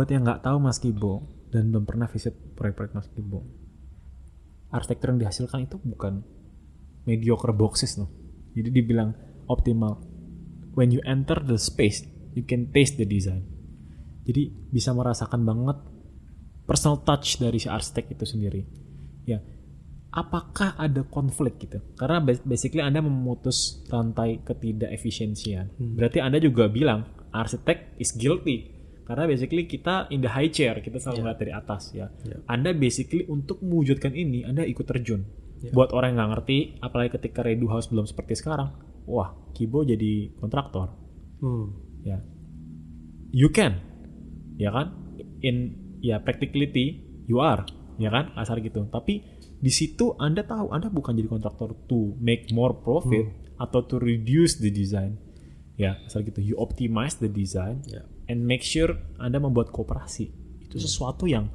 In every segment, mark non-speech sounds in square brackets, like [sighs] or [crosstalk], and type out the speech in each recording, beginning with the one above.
buat yang nggak tahu Mas Kibo dan belum pernah visit proyek-proyek Mas Kibo, arsitektur yang dihasilkan itu bukan mediocre boxes loh. Jadi dibilang optimal. When you enter the space, you can taste the design. Jadi bisa merasakan banget personal touch dari si arsitek itu sendiri. Ya, apakah ada konflik gitu? Karena bas- basically Anda memutus rantai ketidakefisiensian. Berarti Anda juga bilang arsitek is guilty. Karena basically kita in the high chair, kita selalu melihat dari atas ya. Anda basically untuk mewujudkan ini Anda ikut terjun. Buat orang yang nggak ngerti, apalagi ketika Redu House belum seperti sekarang, wah Kibo jadi kontraktor. Hmm. ya. You can ya kan? In ya practicality you are ya kan? Asal gitu. Tapi di situ anda tahu anda bukan jadi kontraktor to make more profit atau to reduce the design ya asal gitu. You optimize the design Ya. and make sure anda membuat kooperasi. Itu sesuatu yang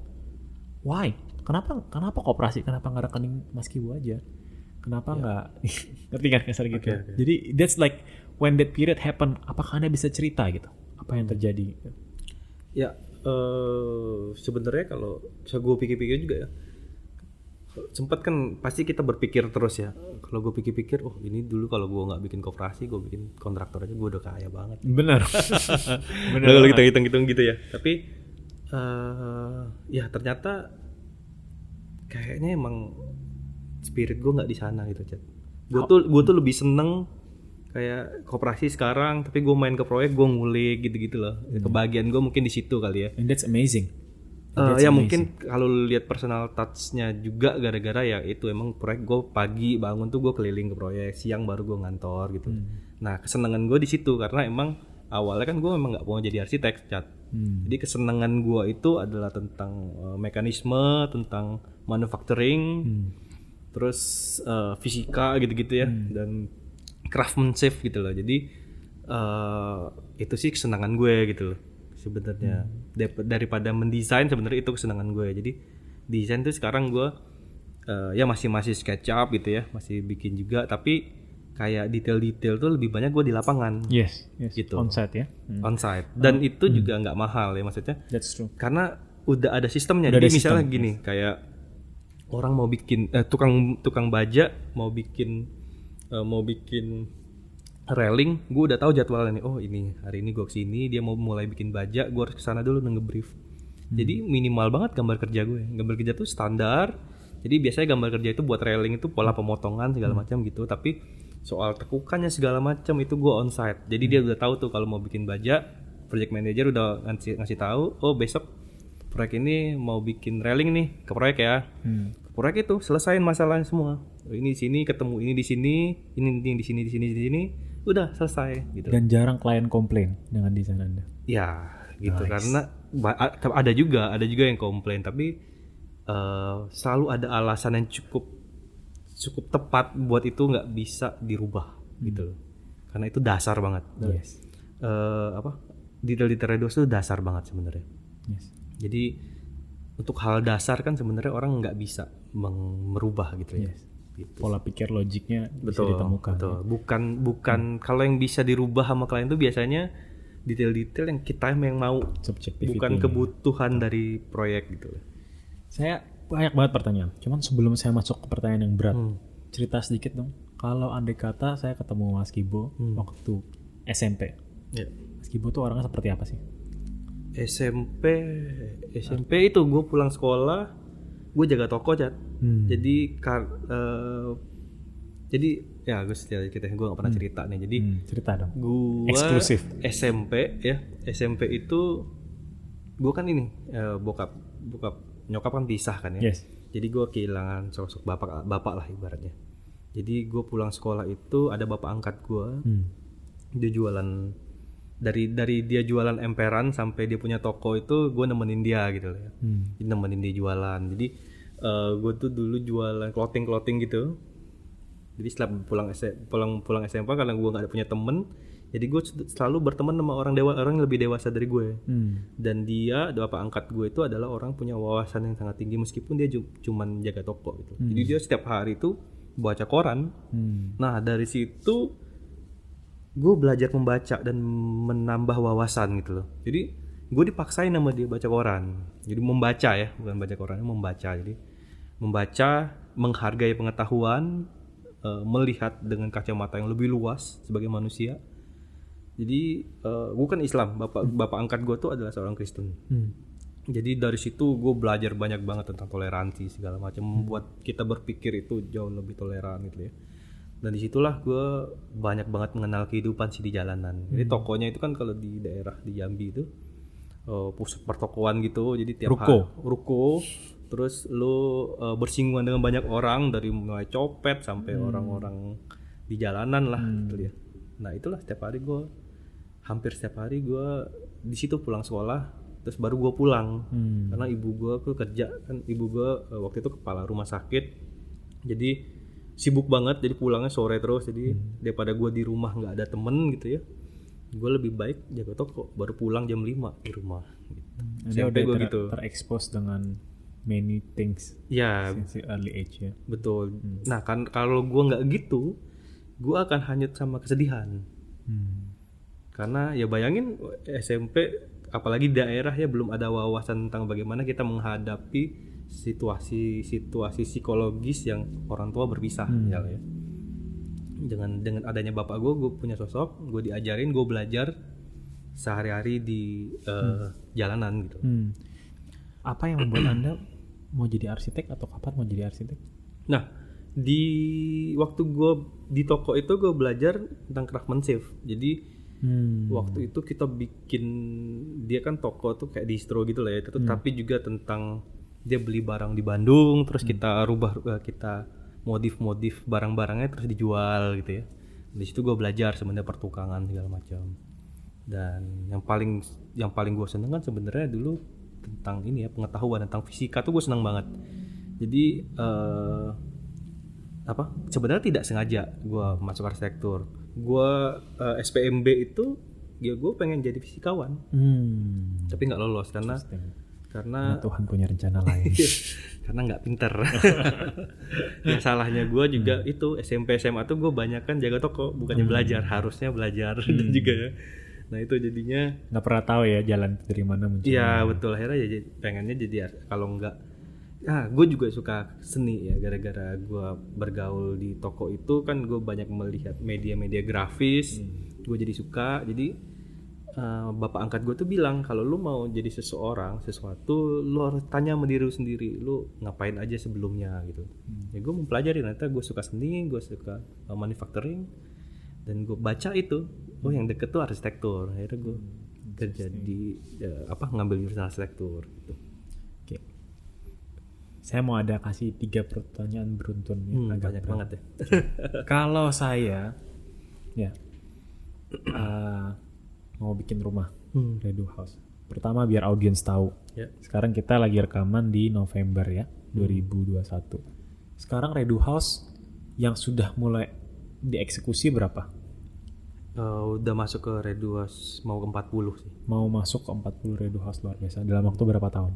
why? Kenapa kenapa kooperasi? Kenapa nggak rekening Mas Kibo aja? Kenapa nggak? [laughs] Ngerti kan kasar gitu. Oke, oke. jadi that's like when that period happen apakah anda bisa cerita gitu? Apa yang terjadi? Ya, eh sebenarnya kalau saya gue pikir-pikir juga ya, sempat kan pasti kita berpikir terus ya. Kalau gue pikir-pikir, oh ini dulu kalau gue nggak bikin koperasi, gue bikin kontraktor aja, gue udah kaya banget. benar [laughs] benar Kalau kita hitung-hitung gitu ya. Tapi eh ya ternyata kayaknya emang spirit gue nggak di sana gitu, Chat. Gue tuh gue tuh lebih seneng kayak koperasi sekarang, tapi gue main ke proyek gue ngulik gitu-gitu loh. Kebahagiaan gue mungkin di situ kali ya. and that's amazing Eh, ya mungkin kalau lihat personal touch-nya juga gara-gara ya itu emang proyek gue pagi bangun tuh gue keliling ke proyek siang baru gue ngantor gitu. Nah kesenangan gue di situ karena emang awalnya kan gue memang nggak mau jadi arsitek cat. Hmm. Jadi kesenangan gue itu adalah tentang eh, mekanisme, tentang manufacturing, Hmm. terus eh, fisika gitu-gitu ya dan craftsmanship gitu loh. Jadi eh itu sih kesenangan gue gitu loh sebenarnya. Dap- daripada mendesain sebenarnya itu kesenangan gue. Jadi desain tuh sekarang gue eh, ya masih masih SketchUp gitu ya masih bikin juga. Tapi kayak detail-detail tuh lebih banyak gue di lapangan. Yes yes. Gitu. onsite ya? Hmm. onsite. Dan itu juga nggak mahal ya maksudnya. That's true. Karena udah ada sistemnya. Udah jadi ada misalnya sistem, gini kayak orang mau bikin eh, tukang tukang baja mau bikin eh, mau bikin railing gue udah tahu jadwalnya nih. Oh ini hari ini gue ke sini dia mau mulai bikin baja gue harus ke sana dulu nge-brief jadi minimal banget gambar kerja gue gambar kerja tuh standar. Jadi biasanya gambar kerja itu buat railing itu pola pemotongan segala macam gitu. Tapi soal tekukannya segala macam itu gue onsite. Jadi dia udah tahu tuh kalau mau bikin baja project manager udah ngasih ngasih tahu oh besok proyek ini mau bikin railing nih ke proyek ya. Hmm. Ke proyek itu selesain masalahnya semua. Ini di sini ketemu ini di sini ini ini di sini di sini di sini udah selesai gitu. Dan jarang klien komplain dengan desain anda. Ya gitu. Karena ba- a- ada juga ada juga yang komplain. Tapi eh, selalu ada alasan yang cukup cukup tepat buat itu nggak bisa dirubah gitu loh. Karena itu dasar banget. Yes. Eh, apa detail-detail redos itu dasar banget sebenarnya. Yes. Jadi untuk hal dasar kan sebenarnya orang nggak bisa merubah gitu ya. Yes Gitu. pola pikir logiknya bisa betul ditemukan betul. bukan bukan kalau yang bisa dirubah sama klien itu biasanya detail-detail yang kita yang mau. Bukan kebutuhan dari proyek gitu saya banyak banget pertanyaan cuman sebelum saya masuk ke pertanyaan yang berat Hmm. cerita sedikit dong. Kalau andai kata saya ketemu Mas Kibo Hmm. waktu SMP ya. Mas Kibo tuh orangnya seperti apa sih? SMP SMP itu gue pulang sekolah gue jaga toko cat Hmm. jadi kar, eh, jadi ya gue cerita. Kita gue gak pernah cerita nih. Jadi Hmm, cerita dong. gua Eksklusif. SMP ya. SMP itu gue kan ini eh, bokap bokap nyokap kan pisah kan ya. Yes. Jadi gue kehilangan sosok bapak bapak lah ibaratnya. Jadi gue pulang sekolah itu ada bapak angkat gue Hmm. dia jualan dari dari dia jualan emperan sampai dia punya toko itu gue nemenin dia gitu loh ya. Hmm. Jadi nemenin dia jualan. Jadi gue tuh dulu jualan clothing clothing gitu. Jadi setelah pulang pulang pulang SMP karena gue nggak ada punya temen jadi gue selalu berteman sama orang dewa orang yang lebih dewasa dari gue Hmm. dan dia bapak angkat gue itu adalah orang punya wawasan yang sangat tinggi meskipun dia cuman jaga toko gitu. Jadi dia setiap hari itu baca koran. Hmm. nah dari situ gue belajar membaca dan menambah wawasan gitu loh. Jadi gue dipaksain sama dia baca koran. Jadi membaca ya bukan baca koran membaca. Jadi membaca menghargai pengetahuan eh, melihat dengan kacamata yang lebih luas sebagai manusia. Jadi eh, gue kan Islam. Bapak bapak angkat gue tuh adalah seorang Kristen. Hmm. jadi dari situ gue belajar banyak banget tentang toleransi segala macam. Membuat kita berpikir itu jauh lebih toleran gitu ya dan di situlah gue banyak banget mengenal kehidupan sih di jalanan. Jadi tokonya itu kan kalau di daerah di Jambi itu eh, pusat pertokoan gitu. Jadi tiap Ruko. hari- ruko. Terus lu eh, bersinggungan dengan banyak orang dari mulai copet sampai orang-orang di jalanan lah gitu ya. Nah itulah setiap hari gue hampir setiap hari gue di situ pulang sekolah terus baru gue pulang. Hmm. karena ibu gue kerja kan ibu gue eh, waktu itu kepala rumah sakit. Jadi sibuk banget jadi pulangnya sore terus jadi daripada gue di rumah nggak ada temen gitu ya gue lebih baik jaga toko baru pulang jam 5 di rumah gitu. Udah gue ter- gitu. terekspos dengan many things ya. since the early age ya. betul. Nah kan kalau gue nggak gitu gue akan hanyut sama kesedihan. Hmm. karena ya bayangin SMP apalagi daerah ya belum ada wawasan tentang bagaimana kita menghadapi situasi-situasi psikologis yang orang tua berpisah ya ya dengan dengan adanya bapak gue gue punya sosok gue diajarin gue belajar sehari-hari di eh, jalanan gitu Hmm. Apa yang membuat anda mau jadi arsitek atau kapan mau jadi arsitek? nah di waktu gue di toko itu gue belajar tentang craftsmanship jadi Hmm. waktu itu kita bikin dia kan toko tuh kayak distro gitu lah ya itu tapi juga tentang dia beli barang di Bandung terus kita rubah eh, kita modif-modif barang-barangnya terus dijual gitu ya. Di situ gue belajar sebenarnya pertukangan segala macam. Dan yang paling yang paling gue seneng kan sebenarnya dulu tentang ini ya pengetahuan tentang fisika tuh gue seneng banget. Jadi eh, apa sebenarnya tidak sengaja gue masuk arsitektur. Gue eh, SPMB itu ya gue pengen jadi fisikawan. Hmm. tapi nggak lolos karena karena Tuhan punya rencana lain. [laughs] karena nggak pinter. [laughs] Yang salahnya gue juga itu SMP SMA tuh gue banyak kan jaga toko bukannya belajar harusnya belajar. [laughs] Juga ya. Nah itu jadinya Nggak pernah tahu ya jalan dari mana muncul. Iya betul. Akhirnya ya jadi- pengennya jadi kalau enggak ah gue juga suka seni ya gara-gara gue bergaul di toko itu kan gue banyak melihat media-media grafis. Gue jadi suka. Jadi eh, bapak angkat gue tuh bilang kalau lu mau jadi seseorang sesuatu lu harus tanya sama diri lu sendiri lu ngapain aja sebelumnya gitu ya gue mempelajari ternyata gue suka seni gue suka eh, manufacturing dan gue baca itu oh yang deket tuh arsitektur akhirnya gue kerja di eh, apa ngambil jurusan arsitektur gitu. Oke. Saya mau ada kasih tiga pertanyaan beruntun ya, Hmm, agak banyak berat. banget ya Kalau saya ya [coughs] eh, mau bikin rumah Hmm. Redo House. Pertama biar audiens tahu. ya Sekarang kita lagi rekaman di November ya, 2021. Sekarang Redo House yang sudah mulai dieksekusi berapa? Eh, udah masuk ke Reduas mau ke 40 sih Mau masuk ke 40 Redo House luar biasa. Dalam waktu berapa tahun?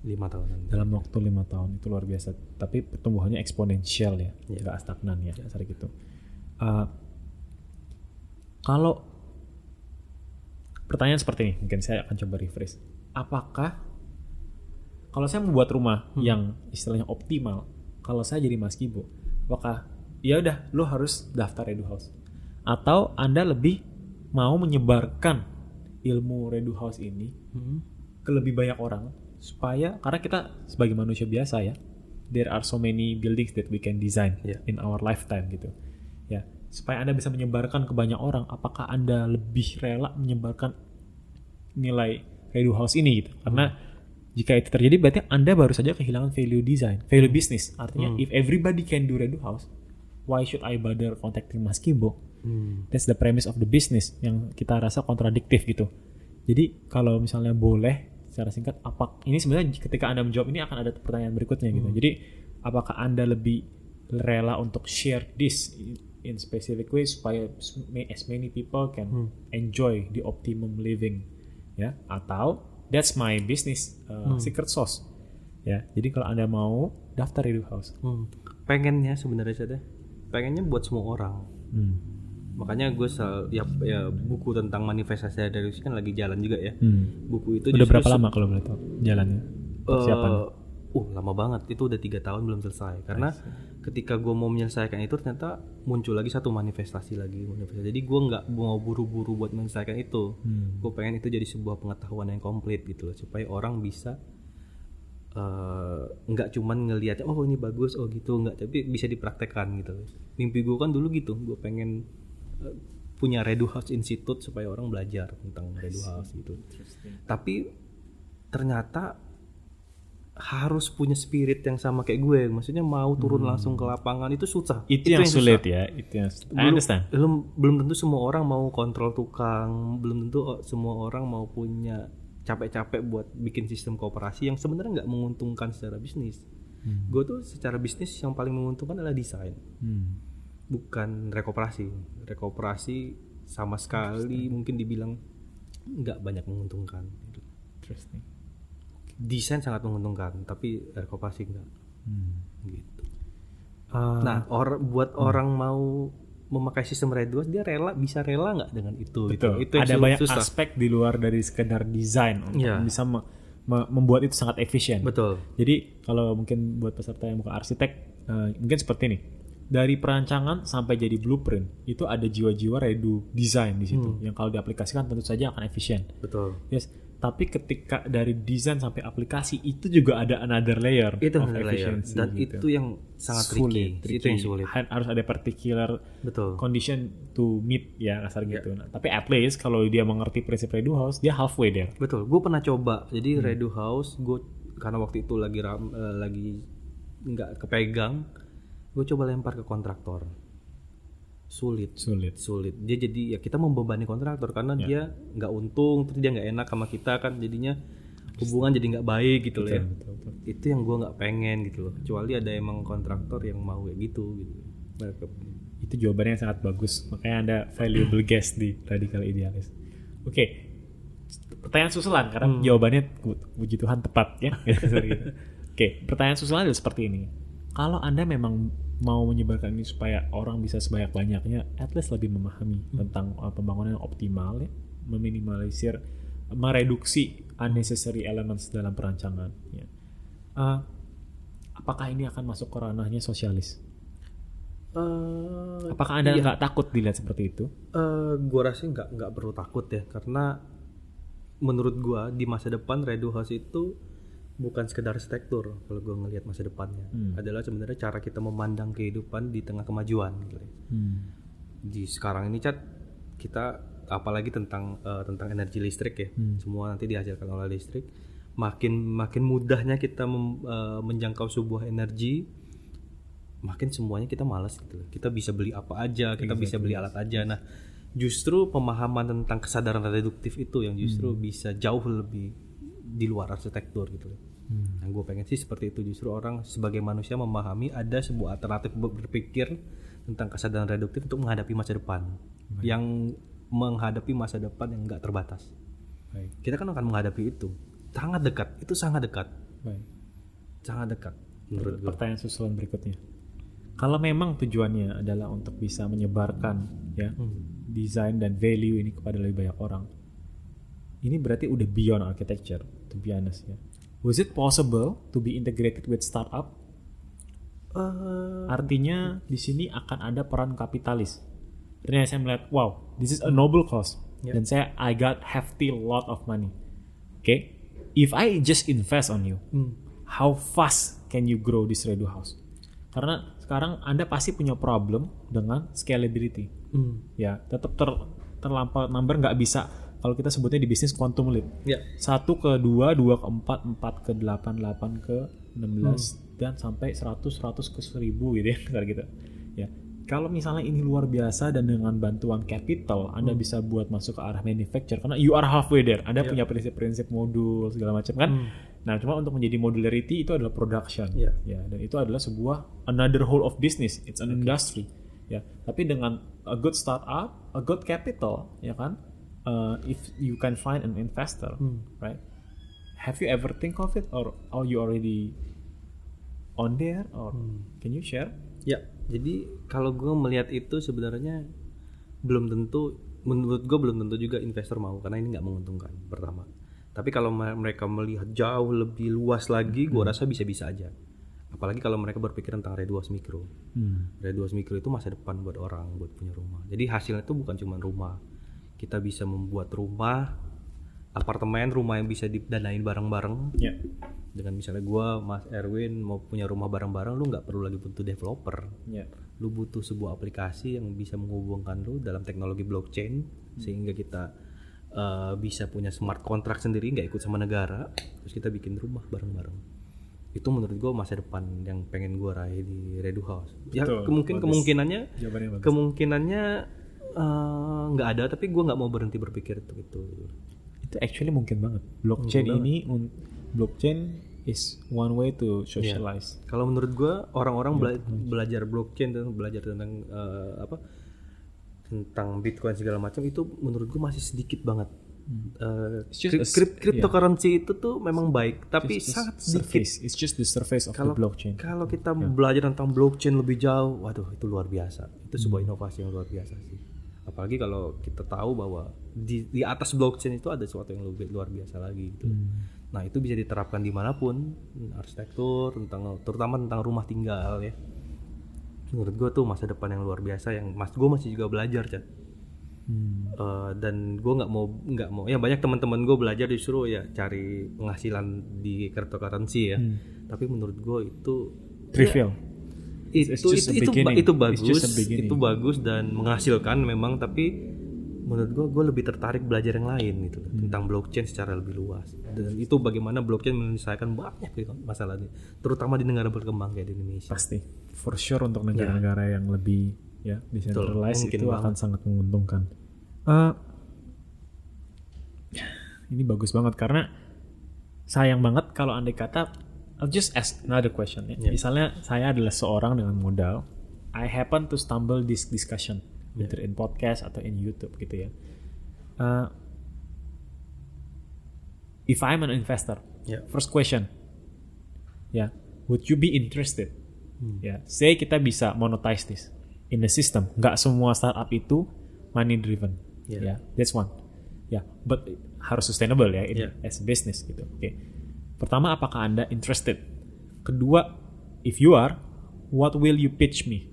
lima tahunan Dalam waktu lima tahun itu luar biasa. Tapi pertumbuhannya eksponensial ya, Iya. nggak stagnan ya, dasar gitu. Eh, kalau pertanyaan seperti ini, mungkin saya akan coba refresh. Apakah kalau saya membuat rumah yang istilahnya optimal, kalau saya jadi Mas Kibo, apakah ya udah lo harus daftar Redu House? Atau Anda lebih mau menyebarkan ilmu Redu House ini Hmm. ke lebih banyak orang supaya karena kita sebagai manusia biasa ya there are so many buildings that we can design Yeah. in our lifetime gitu supaya anda bisa menyebarkan ke banyak orang apakah anda lebih rela menyebarkan nilai value house ini gitu karena jika itu terjadi berarti anda baru saja kehilangan value design value business artinya if everybody can do redo house why should I bother contacting Mas Kibo Hmm. That's the premise of the business yang kita rasa kontradiktif gitu. Jadi kalau misalnya boleh secara singkat apa ini sebenarnya ketika Anda menjawab ini akan ada pertanyaan berikutnya gitu. Jadi apakah Anda lebih rela untuk share this in specific way supaya as many people can enjoy the optimum living ya atau that's my business uh, secret sauce ya. Jadi kalau Anda mau daftar Redo House. Hmm. pengennya sebenarnya saya teh, pengennya buat semua orang Hmm. makanya gue sel ya, ya buku tentang manifestasi reduksi kan lagi jalan juga ya Hmm. buku itu Udah berapa lama kalau boleh tahu jalannya? Persiapan. Eh, uh lama banget. Itu udah tiga tahun belum selesai. Karena ketika gue mau menyelesaikan itu ternyata muncul lagi satu manifestasi lagi manifestasi. Jadi gue nggak mau buru-buru buat menyelesaikan itu. Hmm. gue pengen itu jadi sebuah pengetahuan yang komplit gitu loh supaya orang bisa eh, nggak cuman ngelihat oh ini bagus oh gitu. Nggak tapi bisa dipraktekkan gitu loh. Mimpi gue kan dulu gitu. Gue pengen eh, punya Redu House Institute supaya orang belajar tentang Redu House gitu. Tapi ternyata harus punya spirit yang sama kayak gue maksudnya mau turun langsung ke lapangan itu susah Hmm. Itu, yang, susah. sulit ya. Itu yang belum, understand. belum belum tentu semua orang mau kontrol tukang belum tentu o- semua orang mau punya capek-capek buat bikin sistem kooperasi yang sebenarnya nggak menguntungkan secara bisnis Hmm. gue tuh secara bisnis yang paling menguntungkan adalah desain Hmm. bukan rekoperasi rekoperasi sama sekali mungkin dibilang nggak banyak menguntungkan Interesting. Desain sangat menguntungkan tapi rekoperasi enggak Hmm. gitu Ah, nah or, buat orang mau memakai sistem Redwas dia rela bisa rela nggak dengan itu betul. gitu. itu yang Ada banyak susah aspek di luar dari sekedar desain untuk Iya. bisa me- me- membuat itu sangat efisien. betul Jadi kalau mungkin buat peserta yang bukan arsitek, eh, mungkin seperti ini. Dari perancangan sampai jadi blueprint itu ada jiwa-jiwa redo design di situ. Hmm. Yang kalau diaplikasikan tentu saja akan efisien. betul Yes. Tapi ketika dari desain sampai aplikasi itu juga ada another layer itu of yang layer dan gitu. itu yang sangat sulit, tricky. itu yang sulit Ha- Harus ada particular betul condition to meet ya kasar Iya. gitu. Nah, tapi at least kalau dia mengerti prinsip redo house, dia halfway there. betul gue pernah coba jadi Hmm. Redo House gue karena waktu itu lagi ram, eh, lagi nggak kepegang gue coba lempar ke kontraktor sulit Sulit. sulit dia jadi ya kita membebani kontraktor karena Ya. dia nggak untung terus dia nggak enak sama kita kan jadinya hubungan jadi nggak baik gitu loh ya Betul, betul. itu yang gua nggak pengen gitu loh kecuali ada emang kontraktor yang mau kayak gitu gitu Mereka- Itu jawabannya yang sangat bagus. Makanya ada valuable guest di Radical Idealis. Oke. Pertanyaan susulan karena Hmm. jawabannya pu- puji Tuhan tepat ya. [laughs] Oke, pertanyaan susulan adalah seperti ini. Kalau Anda memang mau menyebarkan ini supaya orang bisa sebanyak-banyaknya at least lebih memahami Hmm. tentang uh, pembangunan yang optimal ya, meminimalisir mereduksi unnecessary elements dalam perancangan ya. Uh, apakah ini akan masuk ke ranahnya sosialis? Eh, Apakah Anda iya. nggak takut dilihat seperti itu? Eh, gua rasa nggak nggak perlu takut ya karena menurut gua di masa depan Redo House itu bukan sekedar arsitektur kalau gua ngelihat masa depannya. Hmm. adalah sebenarnya cara kita memandang kehidupan di tengah kemajuan gitu ya. di sekarang ini cat kita apalagi tentang eh, tentang energi listrik ya Hmm. semua nanti dihasilkan oleh listrik makin makin mudahnya kita mem- eh, menjangkau sebuah energi makin semuanya kita malas gitu kita bisa beli apa aja kita bisa beli alat aja. Nah justru pemahaman tentang kesadaran reduktif itu yang justru bisa jauh lebih di luar arsitektur gitu loh Hmm. yang gue pengen sih seperti itu justru orang sebagai manusia memahami ada sebuah alternatif ber- berpikir tentang kesadaran reduktif untuk menghadapi masa depan yang menghadapi masa depan yang nggak terbatas Baik, kita kan akan menghadapi itu sangat dekat itu sangat dekat baik. sangat dekat menurut gue Pertanyaan susulan berikutnya. Kalau memang tujuannya adalah untuk bisa menyebarkan ya Hmm. desain dan value ini kepada lebih banyak orang, ini berarti udah beyond architecture, to be honest ya. Was it possible to be integrated with startup? Eh, Artinya di sini akan ada peran kapitalis. Ternyata saya melihat, wow, this is a noble cause. Yeah. Dan saya, I got hefty lot of money. Oke, if I just invest on you, hmm. how fast can you grow this radio house? Karena sekarang Anda pasti punya problem dengan scalability. Hmm. Ya, tetap ter, terlampau number nggak bisa. Kalau kita sebutnya di bisnis quantum leap. ya Satu ke dua, dua ke empat, empat ke delapan, delapan ke enam belas, Hmm. dan sampai seratus, seratus ke seribu gitu ya, [laughs] gitu. Ya, kalau misalnya ini luar biasa dan dengan bantuan capital, Anda Hmm. bisa buat masuk ke arah manufacture karena you are halfway there. Anda Ya. punya prinsip-prinsip modul segala macam kan. Hmm. Nah, cuma untuk menjadi modularity itu adalah production. Ya. Ya, dan itu adalah sebuah another whole of business. It's an industry. Ya, tapi dengan a good startup, a good capital, ya kan? Uh, if you can find an investor, Hmm. right? Have you ever think of it or are you already on there or Hmm. can you share? Ya, jadi kalau gue melihat itu sebenarnya belum tentu menurut gue belum tentu juga investor mau karena ini nggak menguntungkan pertama tapi kalau me- mereka melihat jauh lebih luas lagi gue rasa bisa-bisa aja apalagi kalau mereka berpikir tentang reduas mikro Hmm. reduas mikro itu masa depan buat orang buat punya rumah jadi hasilnya itu bukan cuma rumah kita bisa membuat rumah apartemen rumah yang bisa didanain bareng-bareng Ya. dengan misalnya gua Mas Erwin mau punya rumah bareng-bareng lu nggak perlu lagi butuh developer Ya. lu butuh sebuah aplikasi yang bisa menghubungkan lu dalam teknologi blockchain sehingga kita uh, bisa punya smart contract sendiri nggak ikut sama negara terus kita bikin rumah bareng-bareng itu menurut gua masa depan yang pengen gua raih di Redu House ya Betul, kemungkin bagus. kemungkinannya bagus. kemungkinannya uh, nggak ada tapi gua nggak mau berhenti berpikir itu itu actually mungkin banget. Blockchain Mungkin ini un- blockchain is one way to socialize. Kalau menurut gua orang-orang bela- belajar blockchain dan belajar tentang eh, apa tentang Bitcoin segala macam itu menurut gua masih sedikit banget. Eh, a s- krip- cryptocurrency itu tuh memang baik, tapi Just sangat sedikit. surface. It's just the surface of Kalau the blockchain. kalau kita belajar tentang blockchain lebih jauh, waduh itu luar biasa. Itu sebuah inovasi yang luar biasa sih. Apalagi kalau kita tahu bahwa di, di atas blockchain itu ada sesuatu yang lebih luar biasa lagi gitu. Nah itu bisa diterapkan di mana pun, arsitektur tentang terutama tentang rumah tinggal ya. Menurut gue tuh masa depan yang luar biasa yang mas gue masih juga belajar Chat. Hmm. Eh, dan gue nggak mau nggak mau ya banyak teman-teman gue belajar disuruh ya cari penghasilan di cryptocurrency ya. Tapi menurut gue itu Trivial. Itu It's just itu a itu, itu It's bagus just a beginning. itu bagus dan menghasilkan memang tapi menurut gua gue lebih tertarik belajar yang lain gitu Hmm. tentang blockchain secara lebih luas dan itu bagaimana blockchain menyelesaikan banyak gitu masalahnya terutama di negara berkembang kayak di Indonesia Pasti. For sure untuk negara-negara yang lebih ya decentralized mungkin itu akan sangat menguntungkan. Eh, ini bagus banget karena sayang banget kalau andai kata I'll just ask another question ya. Misalnya saya adalah seorang dengan modal, I happen to stumble this discussion either in podcast atau in YouTube gitu ya. Eh, if I'm an investor, Ya. first question, ya, would you be interested? Ya, say kita bisa monetize this in the system. Nggak semua startup itu money driven. Ya. Ya, that's one. Ya, but harus sustainable ya Ya. as a business gitu. Oke. Pertama, apakah anda interested? Kedua, if you are, what will you pitch me?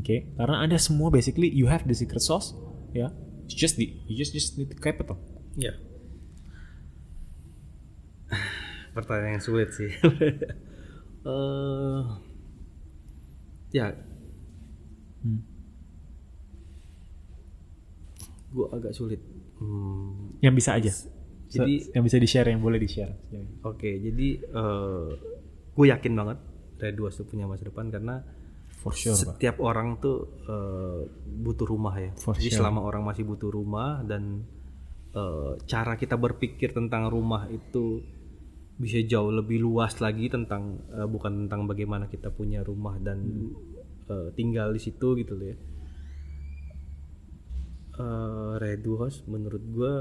Oke, karena anda semua basically you have the secret sauce, ya. It's just the you just just need the capital. Ya. [sighs] Pertanyaan yang sulit sih. [laughs] Eh, ya. Hmm. Gue agak sulit. Hmm, Yang bisa aja. Jadi- So, yang bisa di share yang boleh di share. Oke, jadi gue yakin banget Redua tuh punya masa depan karena For sure, Pak. setiap orang tuh eh, butuh rumah ya. For jadi sure. selama orang masih butuh rumah dan eh, cara kita berpikir tentang rumah itu bisa jauh lebih luas lagi tentang eh, bukan tentang bagaimana kita punya rumah dan eh, tinggal di situ gitu loh ya. Eh, Redu House menurut gue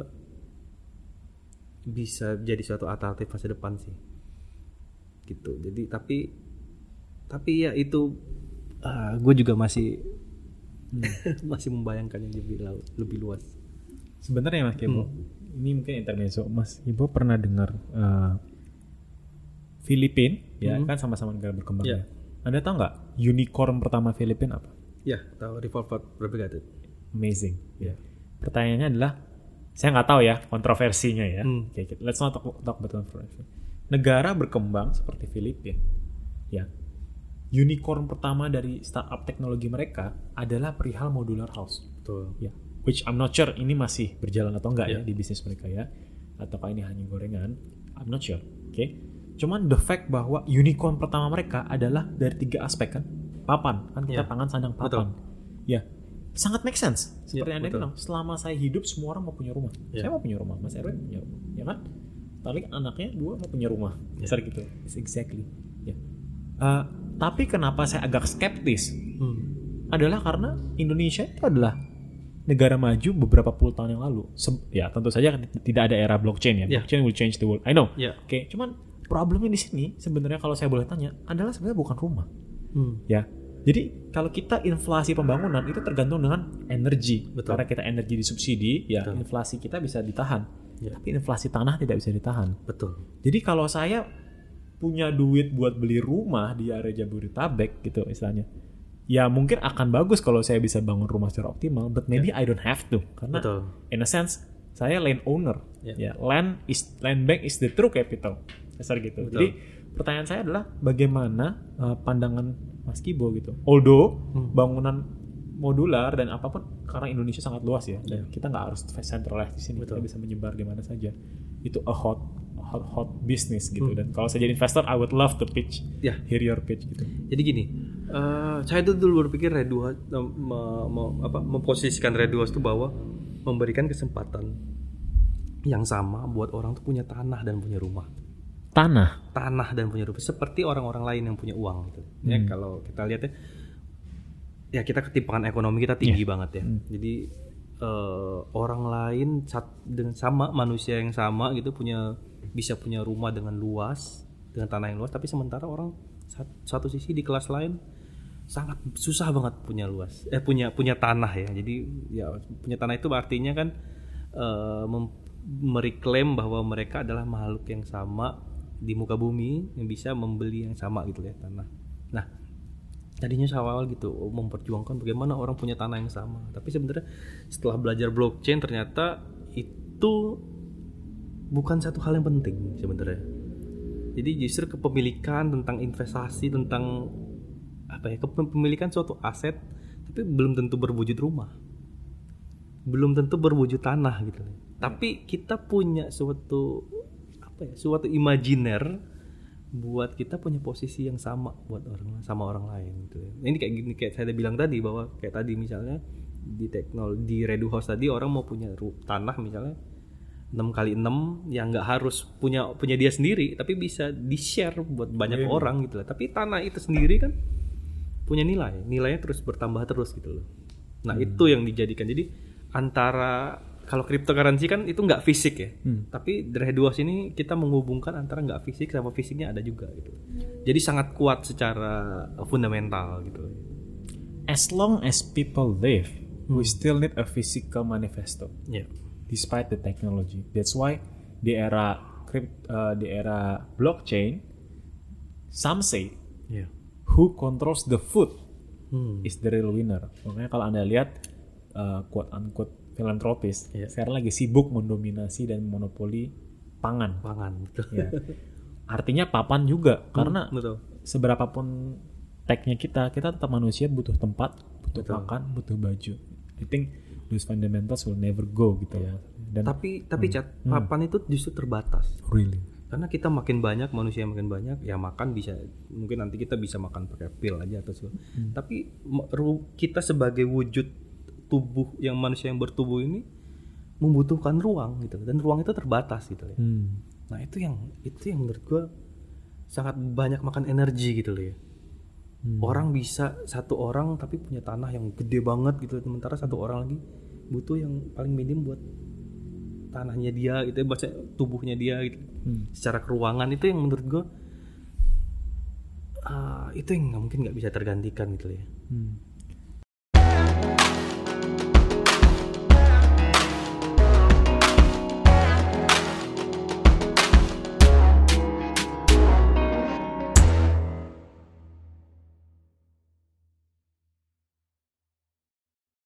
bisa jadi suatu alternatif masa depan sih gitu jadi tapi tapi ya itu gue juga masih [laughs] masih membayangkan yang lebih lau- lebih luas Sebenarnya Mas Kebo, Hmm. ini mungkin intermezzo. Mas Kebo pernah dengar eh, Filipin, ya kan sama-sama negara berkembang Hmm. Ya. ya. Anda tahu nggak unicorn pertama Filipin apa? ya tahu revolver Replicated Amazing. Ya. Pertanyaannya adalah, saya nggak tahu ya kontroversinya ya. Hmm. Let's not talk, talk about controversy. Negara berkembang seperti Filipina, ya. Unicorn pertama dari startup teknologi mereka adalah perihal modular house. betul Ya, which I'm not sure ini masih berjalan atau enggak ya Ya. di bisnis mereka ya, ataukah ini hanya gorengan? I'm not sure. Oke, cuman the fact bahwa unicorn pertama mereka adalah dari tiga aspek kan, papan kan kita Ya. pangan sandang papan. Ya, sangat make sense. Seperti Ya, anda betul. bilang, selama saya hidup semua orang mau punya rumah. Ya. Saya mau punya rumah, Mas Erwin punya rumah, ya kan? Tali anaknya dua mau punya rumah, Ya. Besar gitu. It's exactly. Ya. Eh, tapi kenapa saya agak skeptis? Hmm. adalah karena Indonesia itu adalah negara maju beberapa puluh tahun yang lalu. Se- ya tentu saja kan tidak ada era blockchain ya. Ya. Blockchain will change the world. I know. Ya. Oke, cuman problemnya di sini sebenarnya kalau saya boleh tanya adalah sebenarnya bukan rumah. Hmm. Ya, Jadi kalau kita inflasi pembangunan itu tergantung dengan energi. Betul. Karena kita energi disubsidi, ya Betul. inflasi kita bisa ditahan. Ya. Tapi inflasi tanah tidak bisa ditahan. Betul. Jadi kalau saya punya duit buat beli rumah di area Jabodetabek gitu istilahnya. Ya mungkin akan bagus kalau saya bisa bangun rumah secara optimal, but maybe I don't have to karena Betul. in a sense saya land owner. Ya. Ya, land is land bank is the true capital. Dasar gitu. Betul. Jadi pertanyaan saya adalah bagaimana uh, pandangan Mas Kibo gitu. Although Hmm. bangunan modular dan apa pun karena Indonesia sangat luas ya dan kita nggak harus centralized di sini Betul. kita bisa menyebar di mana saja itu a hot hot, hot business gitu Hmm. dan kalau saya jadi investor I would love to pitch Ya. hear your pitch gitu Jadi gini, eh, saya tuh dulu berpikir Redwood eh, me- me- apa, memposisikan Redwood itu bahwa memberikan kesempatan yang sama buat orang tuh punya tanah dan punya rumah. Tanah Tanah dan punya rumah seperti orang-orang lain yang punya uang gitu. Ya Hmm. kalau kita lihat ya ya kita ketimpangan ekonomi kita tinggi Iya. banget ya. Hmm. Jadi eh, orang lain dengan sama manusia yang sama gitu punya bisa punya rumah dengan luas dengan tanah yang luas tapi sementara orang sat- satu sisi di kelas lain sangat susah banget punya luas eh punya punya tanah ya jadi ya punya tanah itu artinya kan mem- mereklaim bahwa mereka adalah makhluk yang sama di muka bumi yang bisa membeli yang sama gitu ya tanah. Nah tadinya saya awal gitu oh, memperjuangkan bagaimana orang punya tanah yang sama. Tapi sebenarnya setelah belajar blockchain ternyata itu bukan satu hal yang penting sebenarnya. Jadi justru kepemilikan tentang investasi tentang apa ya kepemilikan suatu aset tapi belum tentu berwujud rumah. Belum tentu berwujud tanah gitu. Tapi kita punya suatu apa ya suatu imajiner buat kita punya posisi yang sama buat orang sama orang lain gitu ya. Ini kayak gini kayak saya bilang tadi bahwa kayak tadi misalnya di teknologi di Redu House tadi orang mau punya tanah misalnya 6 kali 6 yang nggak harus punya punya dia sendiri tapi bisa di share buat banyak Iya. orang gitu lah. Tapi tanah itu sendiri kan punya nilai, nilainya terus bertambah terus gitu loh. Nah, itu yang dijadikan. Jadi antara kalau cryptocurrency kan itu nggak fisik ya. Hmm. Tapi dari dua sini kita menghubungkan antara nggak fisik sama fisiknya ada juga gitu. Jadi sangat kuat secara fundamental gitu. as long as people live we still need a physical manifesto Ya. despite the technology. That's why di era crypt, uh, di era blockchain, some say Ya. who controls the food Hmm. is the real winner. Makanya kalau anda lihat uh, quote unquote filantropis, Iya. sekarang lagi sibuk mendominasi dan monopoli pangan. Pangan. Ya. Artinya papan juga karena Betul. seberapapun tagnya kita, kita tetap manusia butuh tempat, butuh Betul. makan, butuh baju. I think those fundamentals will never go gitu ya. Dan Tapi tapi cat papan itu justru terbatas. really, Karena kita makin banyak manusia yang makin banyak ya makan bisa mungkin nanti kita bisa makan pakai pil aja atau segala. Tapi ma- ru- kita sebagai wujud tubuh yang manusia yang bertubuh ini membutuhkan ruang gitu dan ruang itu terbatas gitu ya. hmm. Nah itu yang itu yang menurut gua sangat banyak makan energi gitu loh ya. Hmm. Orang bisa satu orang tapi punya tanah yang gede banget gitu, sementara satu orang lagi butuh yang paling minim buat tanahnya dia gitu, buat tubuhnya dia gitu. Hmm. Secara keruangan itu yang menurut gua ah, itu yang mungkin nggak bisa tergantikan gitu loh ya. Hmm.